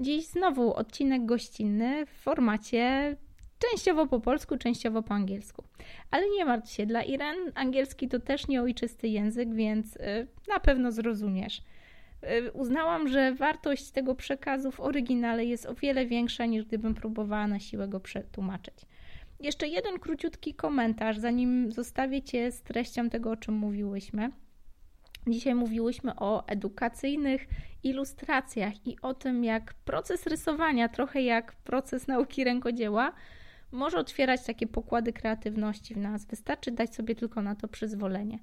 Dziś znowu odcinek gościnny w formacie częściowo po polsku, częściowo po angielsku. Ale nie martw się, dla Iren angielski to też nie ojczysty język, więc y, na pewno zrozumiesz. Y, uznałam, że wartość tego przekazu w oryginale jest o wiele większa niż gdybym próbowała na siłę go przetłumaczyć. Jeszcze jeden króciutki komentarz, zanim zostawię Cię z treścią tego, o czym mówiłyśmy. Dzisiaj mówiłyśmy o edukacyjnych ilustracjach i o tym, jak proces rysowania, trochę jak proces nauki rękodzieła, może otwierać takie pokłady kreatywności w nas. Wystarczy dać sobie tylko na to przyzwolenie.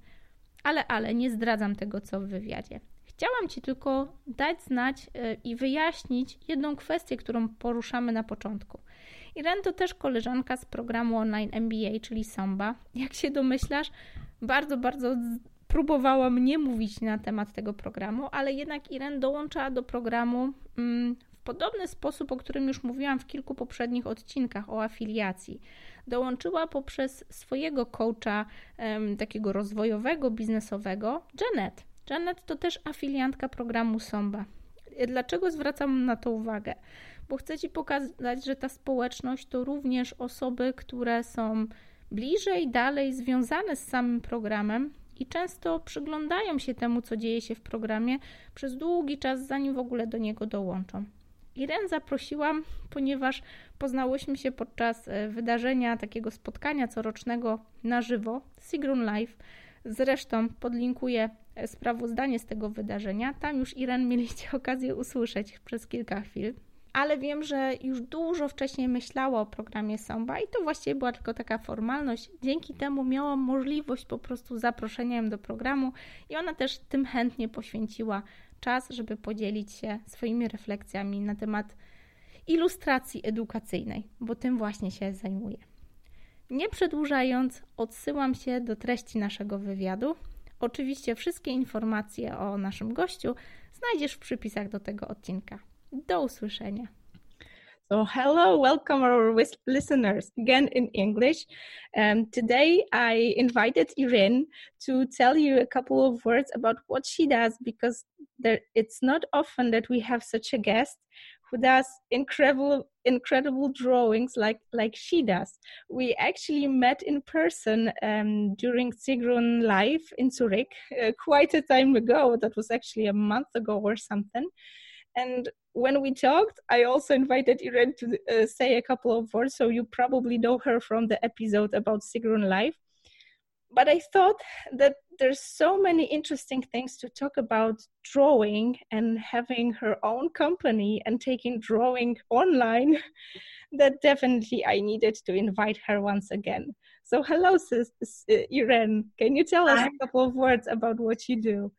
Ale, ale nie zdradzam tego, co w wywiadzie. Chciałam Ci tylko dać znać y, i wyjaśnić jedną kwestię, którą poruszamy na początku. Irene to też koleżanka z programu online MBA, czyli Samba. Jak się domyślasz, bardzo, bardzo próbowała mnie mówić na temat tego programu, ale jednak Irene dołączała do programu mm, w podobny sposób, o którym już mówiłam w kilku poprzednich odcinkach o afiliacji. Dołączyła poprzez swojego coacha takiego rozwojowego, biznesowego, Janet. Janet to też afiliantka programu Somba. Dlaczego zwracam na to uwagę? Bo chcę Ci pokazać, że ta społeczność to również osoby, które są bliżej, dalej związane z samym programem, i często przyglądają się temu, co dzieje się w programie przez długi czas, zanim w ogóle do niego dołączą. Irene zaprosiłam, ponieważ poznałyśmy się podczas e, wydarzenia takiego spotkania corocznego na żywo, Sigrun Live. Zresztą podlinkuję e, sprawozdanie z tego wydarzenia. Tam już Irene mieliście okazję usłyszeć przez kilka chwil ale wiem, że już dużo wcześniej myślała o programie Somba i to właściwie była tylko taka formalność. Dzięki temu miałam możliwość po prostu zaproszenia ją do programu i ona też tym chętnie poświęciła czas, żeby podzielić się swoimi refleksjami na temat ilustracji edukacyjnej, bo tym właśnie się zajmuję. Nie przedłużając, odsyłam się do treści naszego wywiadu. Oczywiście wszystkie informacje o naszym gościu znajdziesz w przypisach do tego odcinka. Do usłyszenia. So, hello, welcome our listeners again in English. Um, today, I invited Irene to tell you a couple of words about what she does because there, it's not often that we have such a guest who does incredible, incredible drawings like like she does. We actually met in person um, during Sigrun Live in Zurich uh, quite a time ago. That was actually a month ago or something. And when we talked, I also invited Irene to uh, say a couple of words. So you probably know her from the episode about Sigrun Live. But I thought that there's so many interesting things to talk about drawing and having her own company and taking drawing online that definitely I needed to invite her once again. So hello, sis, uh, Irene. Can you tell us Hi. a couple of words about what you do?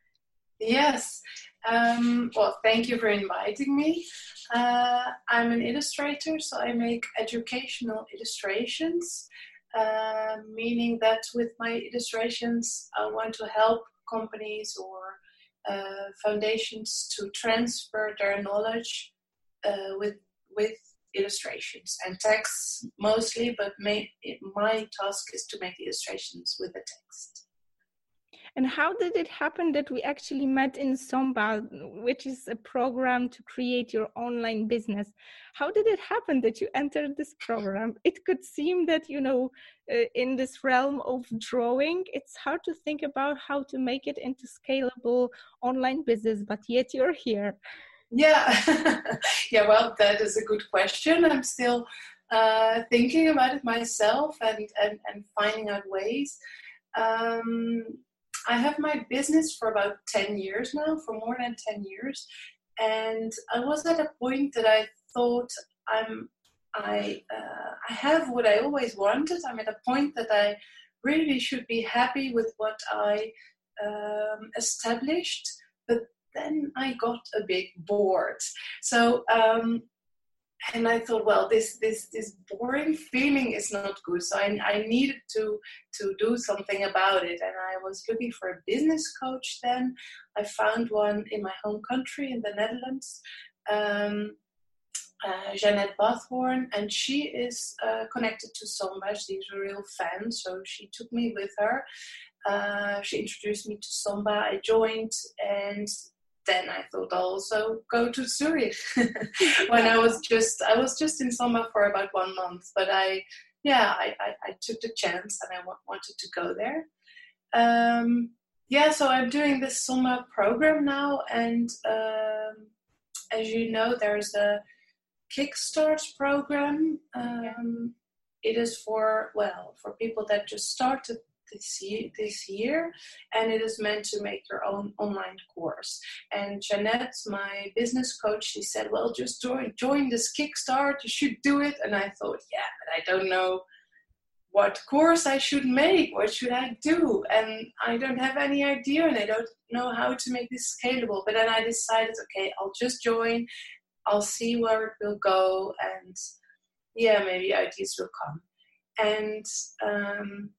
Yes. Um, well, thank you for inviting me. Uh, I'm an illustrator, so I make educational illustrations, uh, meaning that with my illustrations, I want to help companies or uh, foundations to transfer their knowledge uh, with with illustrations and text mostly, but may, my task is to make illustrations with the text. And how did it happen that we actually met in Samba, which is a program to create your online business? How did it happen that you entered this program? It could seem that, you know, uh, in this realm of drawing, it's hard to think about how to make it into scalable online business, but yet you're here. Yeah, yeah, well, that is a good question. I'm still uh, thinking about it myself and, and, and finding out ways. Um, I have my business for about 10 years now, for more than 10 years. And I was at a point that I thought I'm I uh, I have what I always wanted. I'm at a point that I really should be happy with what I um, established, but then I got a bit bored. So um, and I thought, well, this this this boring feeling is not good. So I, I needed to to do something about it. And I was looking for a business coach. Then I found one in my home country in the Netherlands, um, uh, Jeanette Bathhorn, and she is uh, connected to Samba. She's a real fan, so she took me with her. Uh, she introduced me to Samba. I joined, and then I thought I'll also go to Zurich. when I was just I was just in Samba for about one month, but I yeah I, I, I took the chance and I w- wanted to go there. Um, yeah, so I'm doing this Samba program now, and um, as you know, there's a Kickstart program. Um, it is for well for people that just started this year, this year, and it is meant to make your own online course. And Jeanette, my business coach, she said, "Well, just join join this Kickstart. You should do it." And I thought, yeah, but I don't know what course I should make, what should I do, and I don't have any idea, and I don't know how to make this scalable. But then I decided, okay, I'll just join. I'll see where it will go, and yeah, maybe ideas will come. And um,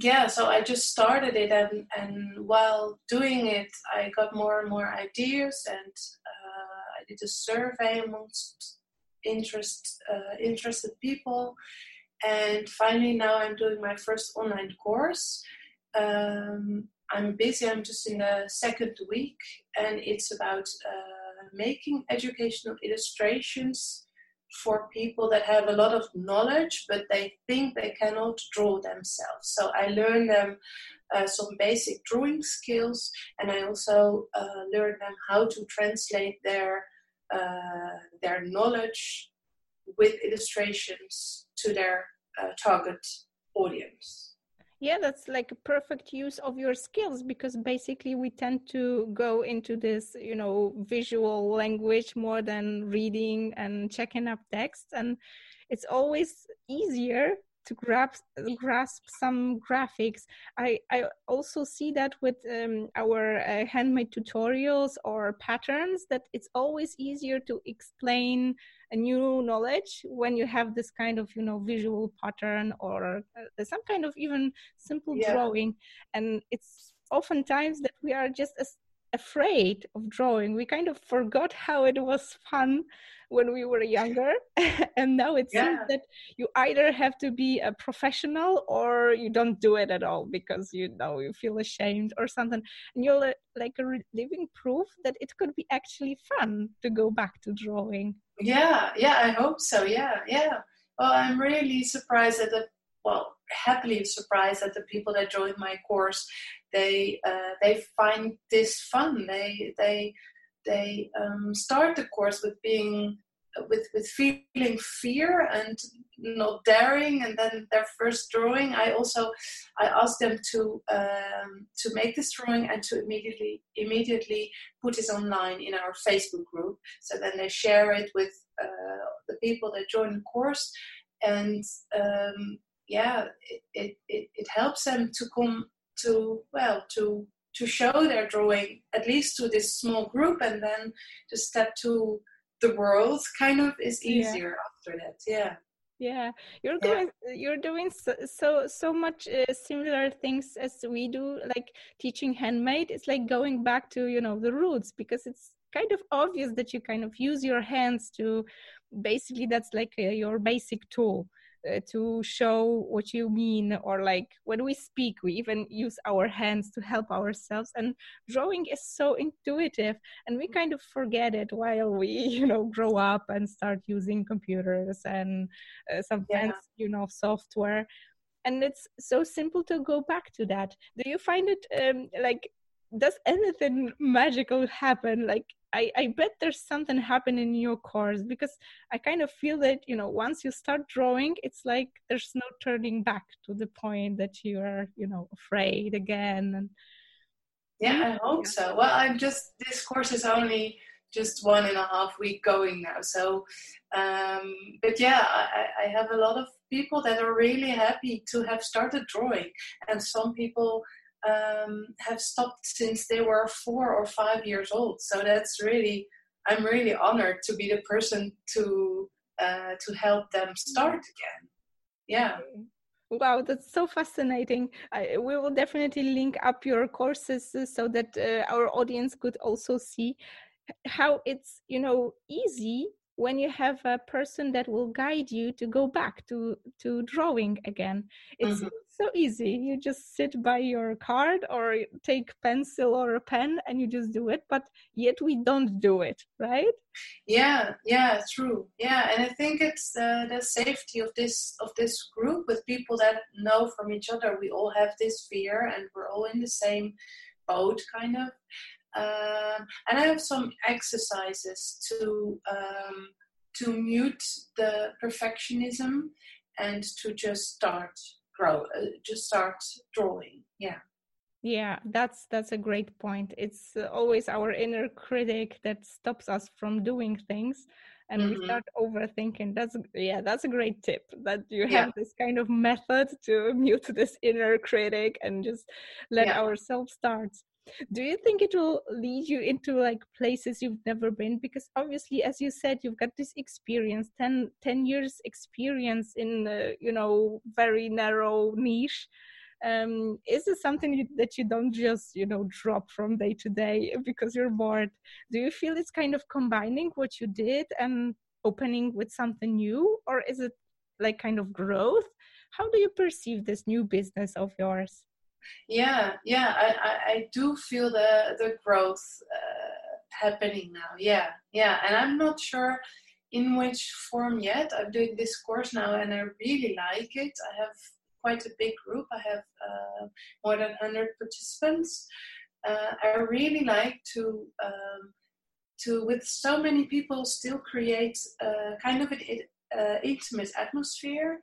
yeah, so I just started it, and, and while doing it, I got more and more ideas, and uh, I did a survey amongst interest uh, interested people, and finally now I'm doing my first online course. Um, I'm busy. I'm just in the second week, and it's about uh, making educational illustrations for people that have a lot of knowledge but they think they cannot draw themselves. So I learn them uh, some basic drawing skills and I also uh, learn them how to translate their uh, their knowledge with illustrations to their uh, target audience yeah that's like a perfect use of your skills because basically we tend to go into this you know visual language more than reading and checking up text and it's always easier to grasp grasp some graphics. I I also see that with um, our uh, handmade tutorials or patterns that it's always easier to explain a new knowledge when you have this kind of you know visual pattern or uh, some kind of even simple yeah. drawing and it's oftentimes that we are just as afraid of drawing we kind of forgot how it was fun when we were younger. And now it yeah. seems that you either have to be a professional or you don't do it at all because you know you feel ashamed or something. And you're like a living proof that it could be actually fun to go back to drawing. Yeah yeah i hope so. Yeah yeah. Well i'm really surprised at the well happily surprised that the people that joined my course they uh, they find this fun. They they they um, start the course with being with with feeling fear and not daring and then their first drawing i also i asked them to um, to make this drawing and to immediately immediately put it online in our facebook group. So then they share it with uh, the people that join the course and um, yeah it, it, it, it helps them to come to well to to show their drawing at least to this small group and then to step to the world kind of is easier yeah. after that yeah yeah you're doing yeah. you're doing so so, so much uh, similar things as we do like teaching handmade it's like going back to you know the roots because it's kind of obvious that you kind of use your hands to basically that's like a, your basic tool uh, to show what you mean or like when we speak we even use our hands to help ourselves and drawing is so intuitive and we kind of forget it while we you know grow up and start using computers and uh, some yeah. you know software and it's so simple to go back to that do you find it um, like does anything magical happen like I, I bet there's something happening in your course because I kind of feel that you know once you start drawing, it's like there's no turning back to the point that you are you know afraid again. And yeah, I hope so. Well, I'm just this course is only just one and a half week going now, so um, but yeah, I, I have a lot of people that are really happy to have started drawing, and some people um, have stopped since they were four or five years old. So that's really, I'm really honored to be the person to uh, to help them start again. Yeah. Wow, that's so fascinating. We will definitely link up your courses so that uh, our audience could also see how it's you know easy when you have a person that will guide you to go back to to drawing again it's mm-hmm. so easy. You just sit by your card or take pencil or a pen and you just do it but yet we don't do it right? Yeah yeah true. Yeah and i think it's the, the safety of this of this group with people that know from each other. We all have this fear and we're all in the same boat kind of um, and I have some exercises to um, to mute the perfectionism and to just start grow, uh, just start drawing. Yeah. Yeah, that's that's a great point. It's always our inner critic that stops us from doing things and mm-hmm. we start overthinking that's yeah that's a great tip that you have yeah. this kind of method to mute this inner critic and just let yeah. ourselves start do you think it will lead you into like places you've never been? Because obviously as you said you've got this experience 10, 10 years experience in uh, you know very narrow niche. Um, is it something you, that you don't just you know drop from day to day because you're bored? Do you feel it's kind of combining what you did and opening with something new or is it like kind of growth? How do you perceive this new business of yours yeah yeah i i, I do feel the the growth uh, happening now. Yeah yeah and i'm not sure in which form yet. I'm doing this course now and i really like it. I have quite a big group. I have uh, more than 100 participants. Uh, i really like to um, to with so many people still create uh, kind of an uh, intimate atmosphere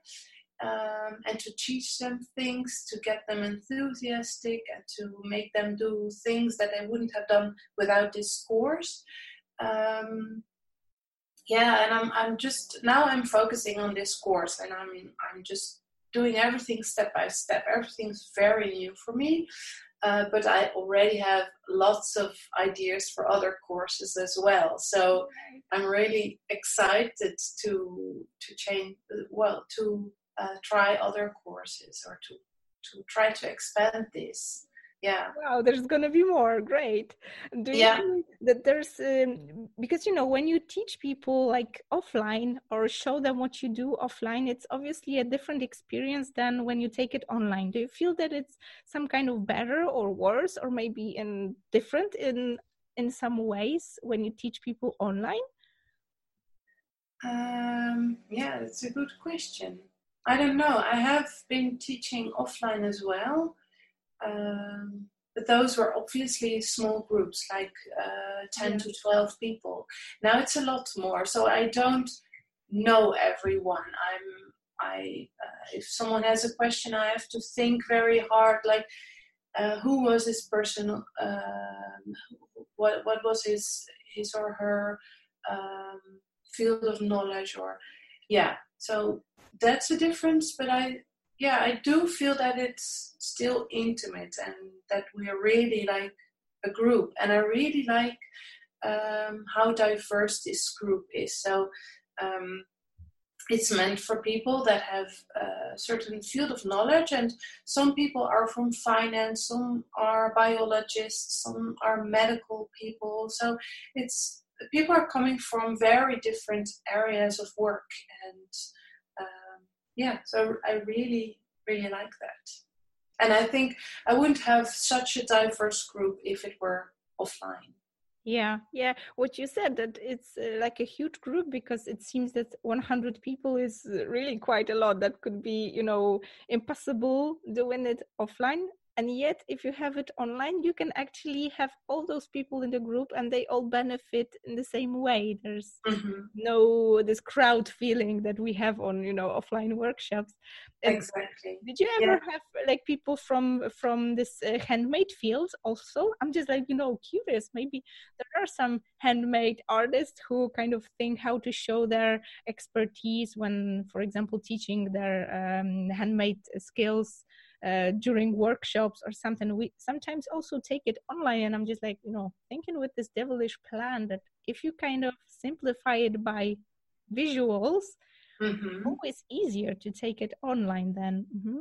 um, and to teach them things, to get them enthusiastic, and to make them do things that they wouldn't have done without this course. Um, yeah, and I'm I'm just now I'm focusing on this course, and I'm I'm just doing everything step by step. Everything's very new for me. Uh, but I already have lots of ideas for other courses as well. So I'm really excited to to change well to uh, try other courses or to to try to expand this. Yeah. Wow there's gonna be more. Great. Do you yeah. think that there's um, because you know when you teach people like offline or show them what you do offline it's obviously a different experience than when you take it online. Do you feel that it's some kind of better or worse or maybe in different in in some ways when you teach people online? Um yeah it's a good question I don't know. I have been teaching offline as well, um, but those were obviously small groups, like uh, 10 yeah. to 12 people. Now it's a lot more, so I don't know everyone. I'm I uh, if someone has a question, I have to think very hard, like uh, who was this person, um, what what was his his or her um, field of knowledge, or yeah. So that's a difference, but I yeah, I do feel that it's still intimate and that we're really like a group. And I really like um, how diverse this group is. So um, it's meant for people that have a certain field of knowledge, and some people are from finance, some are biologists, some are medical people. So it's people are coming from very different areas of work and yeah, so I really, really like that. And I think I wouldn't have such a diverse group if it were offline. Yeah, yeah. What you said that it's uh, like a huge group because it seems that 100 people is really quite a lot. That could be, you know, impossible doing it offline and yet if you have it online you can actually have all those people in the group and they all benefit in the same way. There's mm-hmm. no this crowd feeling that we have on you know offline workshops. And exactly. did you ever yeah. have like people from from this uh, handmade field also? I'm just like you know curious. Maybe there are some handmade artists who kind of think how to show their expertise when for example teaching their um, handmade skills uh, during workshops or something we sometimes also take it online and i'm just like you know thinking with this devilish plan that if you kind of simplify it by visuals mm-hmm. always easier to take it online then mm-hmm.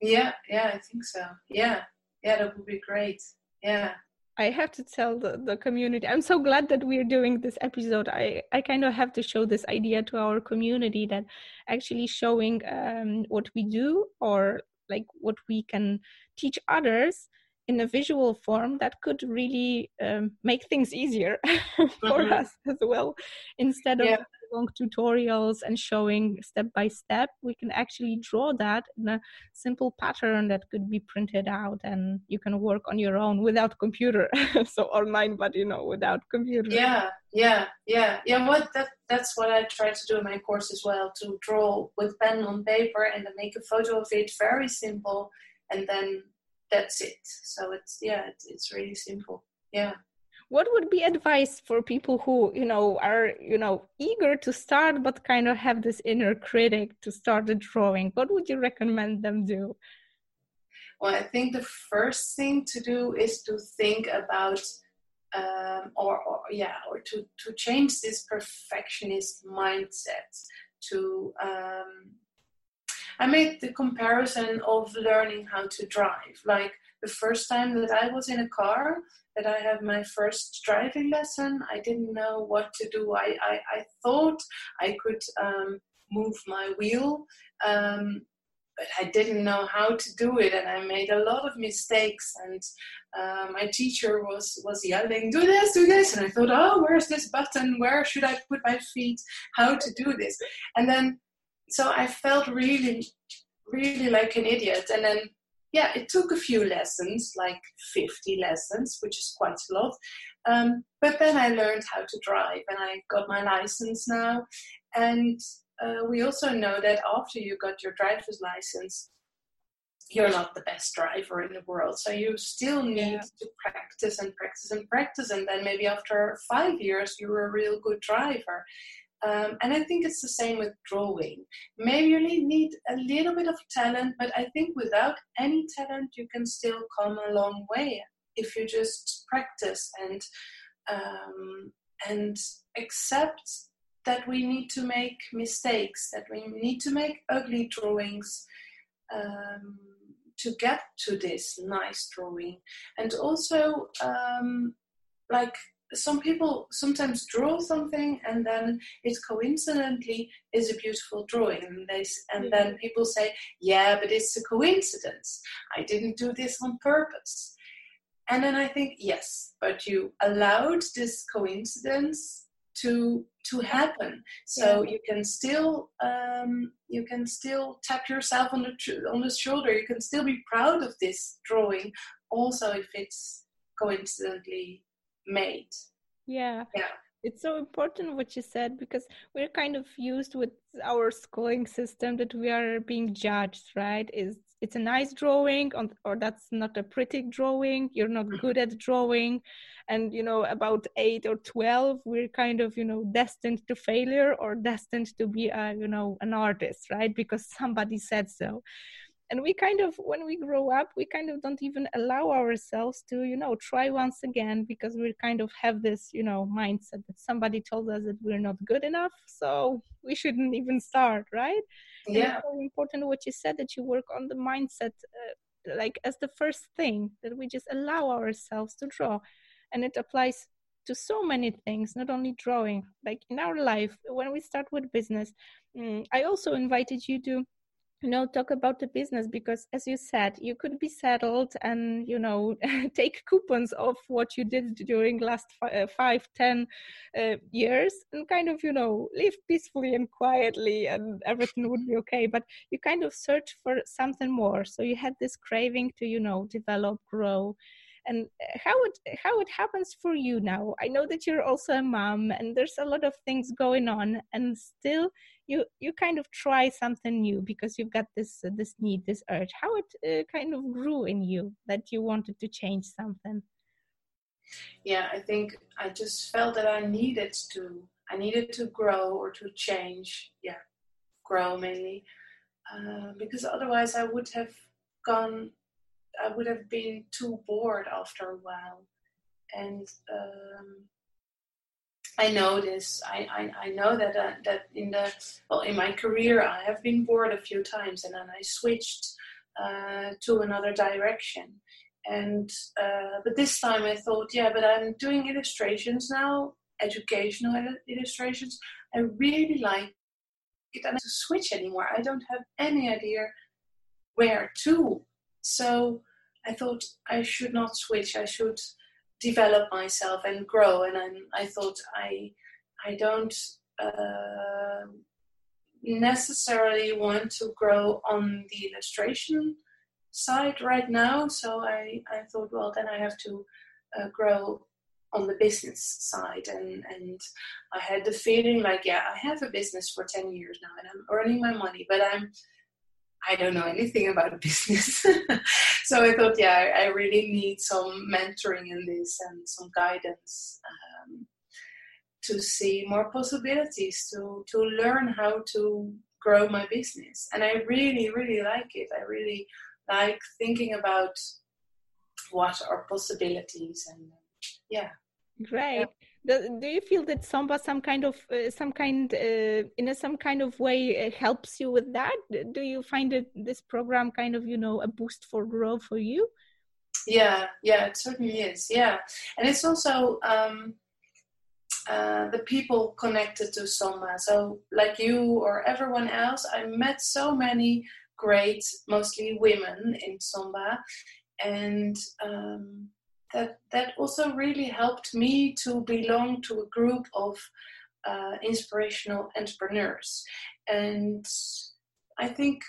yeah yeah i think so yeah yeah that would be great yeah I have to tell the, the community. I'm so glad that we're doing this episode. I, I kind of have to show this idea to our community that actually showing um, what we do or like what we can teach others in a visual form that could really um, make things easier for mm-hmm. us as well instead of yeah. Long tutorials and showing step by step we can actually draw that in a simple pattern that could be printed out and you can work on your own without computer so online but you know without computer yeah yeah yeah yeah what that that's what i try to do in my course as well to draw with pen on paper and then make a photo of it very simple and then that's it. So it's yeah, it's, it's really simple. Yeah. What would be advice for people who you know are you know eager to start but kind of have this inner critic to start the drawing? What would you recommend them do? Well, I think the first thing to do is to think about um, or, or, yeah, or to, to change this perfectionist mindset to um, I made the comparison of learning how to drive. Like the first time that I was in a car, that I had my first driving lesson, I didn't know what to do. I, I, I thought I could um, move my wheel, um, but I didn't know how to do it, and I made a lot of mistakes. And uh, my teacher was was yelling, "Do this, do this," and I thought, "Oh, where's this button? Where should I put my feet? How to do this?" And then so I felt really, really like an idiot. And then, yeah, it took a few lessons, like 50 lessons, which is quite a lot. Um, but then I learned how to drive and I got my license now. And uh, we also know that after you got your driver's license, you're not the best driver in the world. So you still need yeah. to practice and practice and practice. And then maybe after five years, you're a real good driver. Um, and I think it's the same with drawing. Maybe you need a little bit of talent, but I think without any talent, you can still come a long way if you just practice and um, and accept that we need to make mistakes, that we need to make ugly drawings um, to get to this nice drawing, and also um, like some people sometimes draw something and then it coincidentally is a beautiful drawing and they and mm-hmm. then people say yeah but it's a coincidence i didn't do this on purpose and then i think yes but you allowed this coincidence to to happen so yeah. you can still um, you can still tap yourself on the on the shoulder you can still be proud of this drawing also if it's coincidentally made. Yeah. Yeah. It's so important what you said because we're kind of used with our schooling system that we are being judged, right? Is it's a nice drawing or that's not a pretty drawing you're not mm-hmm. good at drawing and you know about 8 or 12 we're kind of you know destined to failure or destined to be a you know an artist right because somebody said so and we kind of when we grow up we kind of don't even allow ourselves to you know try once again because we kind of have this you know mindset that somebody told us that we're not good enough so we shouldn't even start right? Yeah. so important what you said that you work on the mindset uh, like as the first thing that we just allow ourselves to draw. And it applies to so many things not only drawing. Like in our life when we start with business mm, i also invited you to you know talk about the business because as you said you could be settled and you know take coupons of what you did during last uh, five ten uh, years and kind of you know live peacefully and quietly and everything would be okay. But you kind of search for something more. So you had this craving to you know develop grow and how it how it happens for you now? I know that you're also a mom and there's a lot of things going on and still you you kind of try something new because you've got this uh, this need this urge. How it uh, kind of grew in you that you wanted to change something? Yeah i think i just felt that i needed to i needed to grow or to change. Yeah grow mainly. Uh, because otherwise i would have gone I would have been too bored after a while. And um, I know this. I, I, I know that uh, that in the well in my career I have been bored a few times, and then I switched uh, to another direction. and uh, but this time I thought, yeah, but I'm doing illustrations now, educational illustrations. I really like it, and to switch anymore. I don't have any idea where to. So I thought I should not switch. I should develop myself and grow. And I'm, I thought I I don't uh, necessarily want to grow on the illustration side right now. So I, I thought, well, then I have to uh, grow on the business side. And, and I had the feeling like, yeah, I have a business for 10 years now and I'm earning my money, but I'm, I don't know anything about business. so I thought, yeah, I, really need some mentoring in this and some guidance. Um, to see more possibilities to to learn how to grow my business and i really really like it i really like thinking about what are possibilities and yeah great yeah. Do, you feel that samba some kind of uh, some kind uh, in a, some kind of way uh, helps you with that? Do you find that this program kind of you know a boost for growth for you? Yeah yeah it certainly is yeah. And it's also um uh, the people connected to Samba. So, like you or everyone else, I met so many great, mostly women in Samba, and um, that that also really helped me to belong to a group of uh, inspirational entrepreneurs. And I think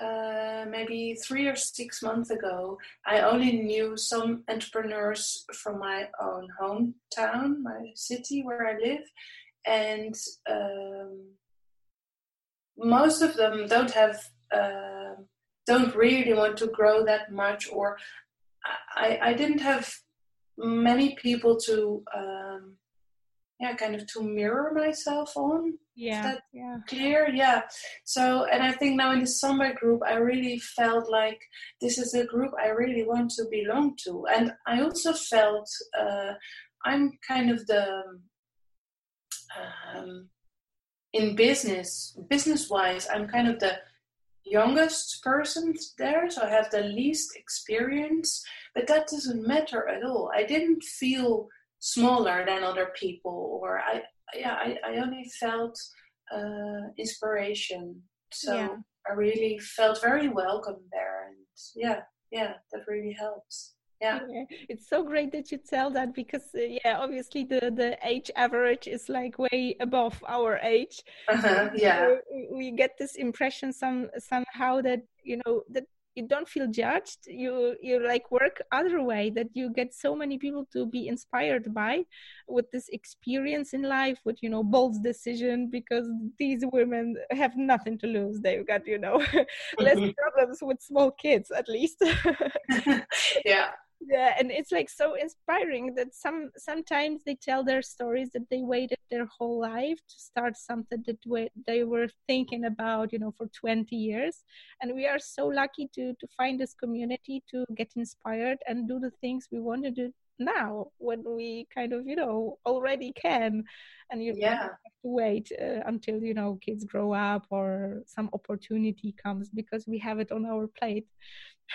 uh, maybe three or six months ago, I only knew some entrepreneurs from my own hometown, my city where I live, and um, most of them don't have, uh, don't really want to grow that much, or I, I didn't have many people to, um, yeah, kind of to mirror myself on yeah that yeah. clear? Yeah. So and i think now in the samba group i really felt like this is a group i really want to belong to. And i also felt uh, i'm kind of the um, in business business wise i'm kind of the youngest person there so i have the least experience but that doesn't matter at all i didn't feel smaller than other people or i yeah, I, I only felt uh, inspiration. So yeah. I really felt very welcome there. And yeah, yeah, that really helps. Yeah. yeah. it's so great that you tell that because uh, yeah obviously the the age average is like way above our age uh-huh, yeah we get this impression some somehow that you know that you don't feel judged you you like work other way that you get so many people to be inspired by with this experience in life with you know bold decision because these women have nothing to lose. They've got you know less mm-hmm. problems with small kids at least. Yeah yeah and it's like so inspiring that some sometimes they tell their stories that they waited their whole life to start something that they were thinking about you know for 20 years. And we are so lucky to to find this community to get inspired and do the things we want to do now when we kind of you know already can and you yeah. have to wait uh, until you know kids grow up or some opportunity comes because we have it on our plate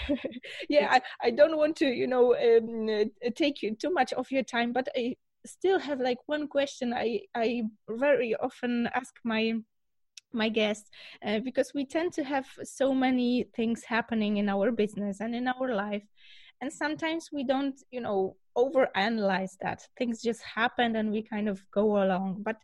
yeah, I, I don't want to, you know, um, uh, take you too much of your time, but I still have like one question I, I very often ask my my guests uh, because we tend to have so many things happening in our business and in our life and sometimes we don't you know overanalyze that things just happen and we kind of go along but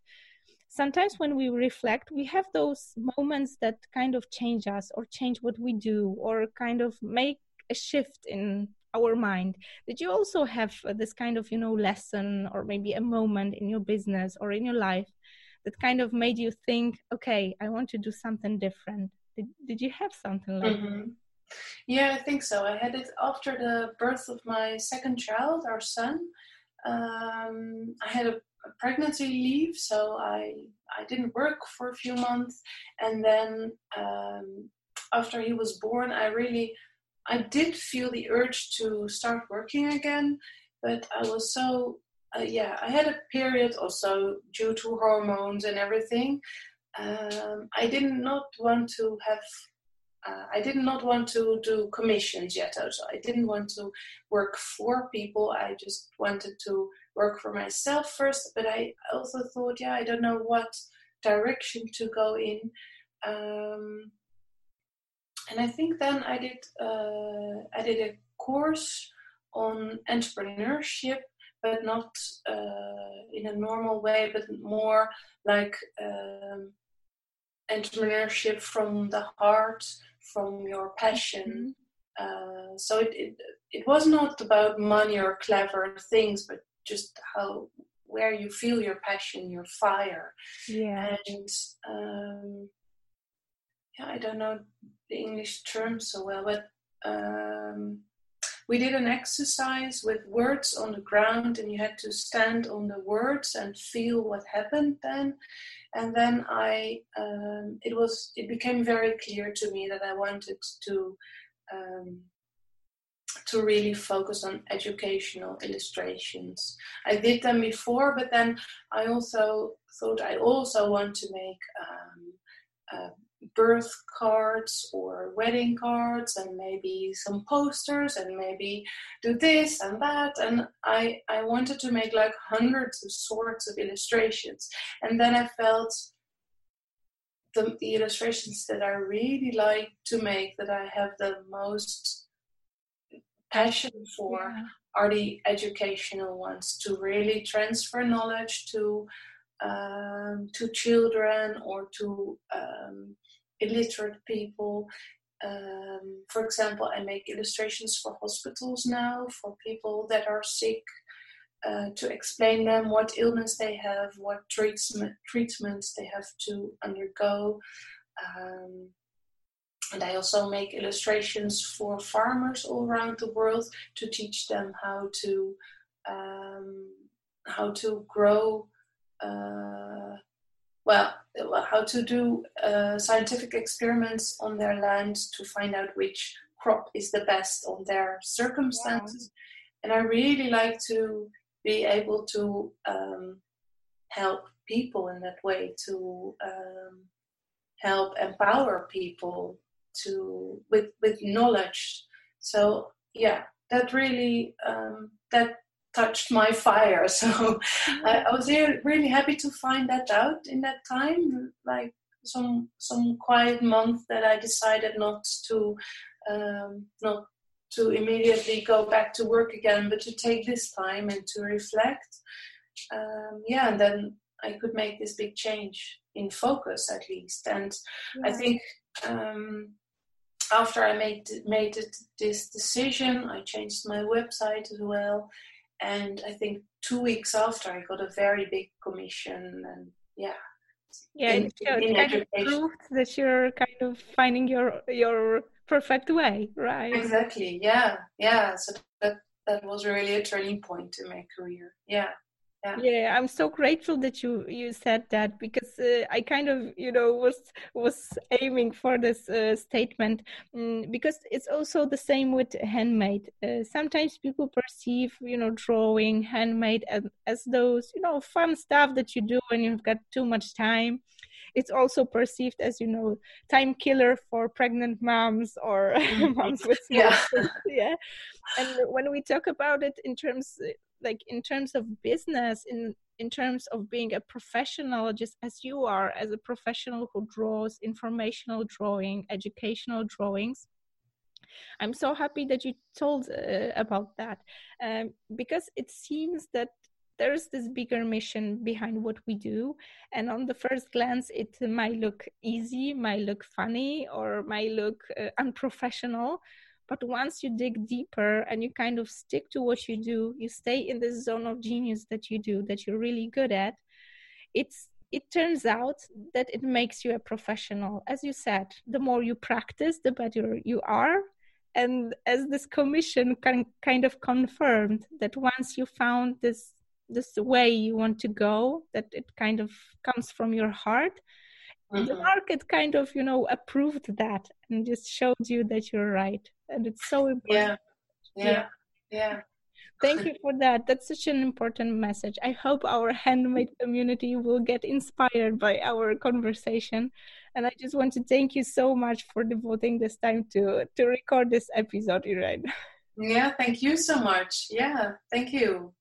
sometimes when we reflect, we have those moments that kind of change us or change what we do or kind of make a shift in our mind. Did you also have this kind of, you know, lesson or maybe a moment in your business or in your life that kind of made you think, okay, I want to do something different? Did, did you have something like mm-hmm. Yeah, I think so. I had it after the birth of my second child, our son. Um, I had a pregnancy leave, so I I didn't work for a few months, and then um, after he was born, I really I did feel the urge to start working again, but I was so uh, yeah I had a period also due to hormones and everything. Um, I did not want to have uh, I did not want to do commissions yet. Also, I didn't want to work for people. I just wanted to work for myself first. But I also thought, yeah, I don't know what direction to go in. Um, and I think then I did uh, I did a course on entrepreneurship, but not uh, in a normal way, but more like um, entrepreneurship from the heart, from your passion. Mm-hmm. Uh, so it, it it was not about money or clever things, but just how where you feel your passion, your fire. Yeah. And um, yeah, I don't know the English term so well, but um, we did an exercise with words on the ground, and you had to stand on the words and feel what happened then. And then I, um, it was, it became very clear to me that I wanted to um, to really focus on educational illustrations. I did them before, but then I also thought I also want to make um, uh, birth cards or wedding cards and maybe some posters and maybe do this and that and I, I wanted to make like hundreds of sorts of illustrations and then I felt the, the illustrations that I really like to make that I have the most passion for yeah. are the educational ones to really transfer knowledge to um, to children or to um, illiterate people. Um, for example, I make illustrations for hospitals now for people that are sick uh, to explain them what illness they have, what treatment treatments they have to undergo. Um, and I also make illustrations for farmers all around the world to teach them how to um, how to grow. Uh, well, how to do uh, scientific experiments on their land to find out which crop is the best on their circumstances. Wow. And I really like to be able to um, help people in that way, to um, help empower people to with with knowledge. So yeah, that really um, that touched my fire. So I, I was really happy to find that out in that time, like some some quiet month that I decided not to um, not to immediately go back to work again, but to take this time and to reflect. Um, yeah, and then I could make this big change in focus at least. And yeah. I think um, after I made made this decision, I changed my website as well, and I think two weeks after, I got a very big commission, and yeah. Yeah, in, it, in kind of that you're kind of finding your your perfect way, right? Exactly. Yeah, yeah. So that that was really a turning point in my career. Yeah yeah. yeah i'm so grateful that you you said that because uh, i kind of you know was was aiming for this uh, statement um, because it's also the same with handmade uh, sometimes people perceive you know drawing handmade as, as those you know fun stuff that you do when you've got too much time it's also perceived as you know time killer for pregnant moms or mm-hmm. moms with yeah. yeah and when we talk about it in terms like in terms of business in in terms of being a professional just as you are as a professional who draws informational drawing educational drawings. I'm so happy that you told uh, about that um, because it seems that there's this bigger mission behind what we do. And on the first glance it might look easy might look funny or might look uh, unprofessional but once you dig deeper and you kind of stick to what you do, you stay in this zone of genius that you do, that you're really good at, it's it turns out that it makes you a professional. As you said, the more you practice, the better you are. And as this commission can kind of confirmed that once you found this this way you want to go, that it kind of comes from your heart, mm-hmm. the market kind of you know approved that and just showed you that you're right and it's so important yeah yeah, yeah. Thank you for that. That's such an important message. I hope our handmade community will get inspired by our conversation And I just want to thank you so much for devoting this time to to record this episode, Irene. Yeah, thank you so much. Yeah, thank you.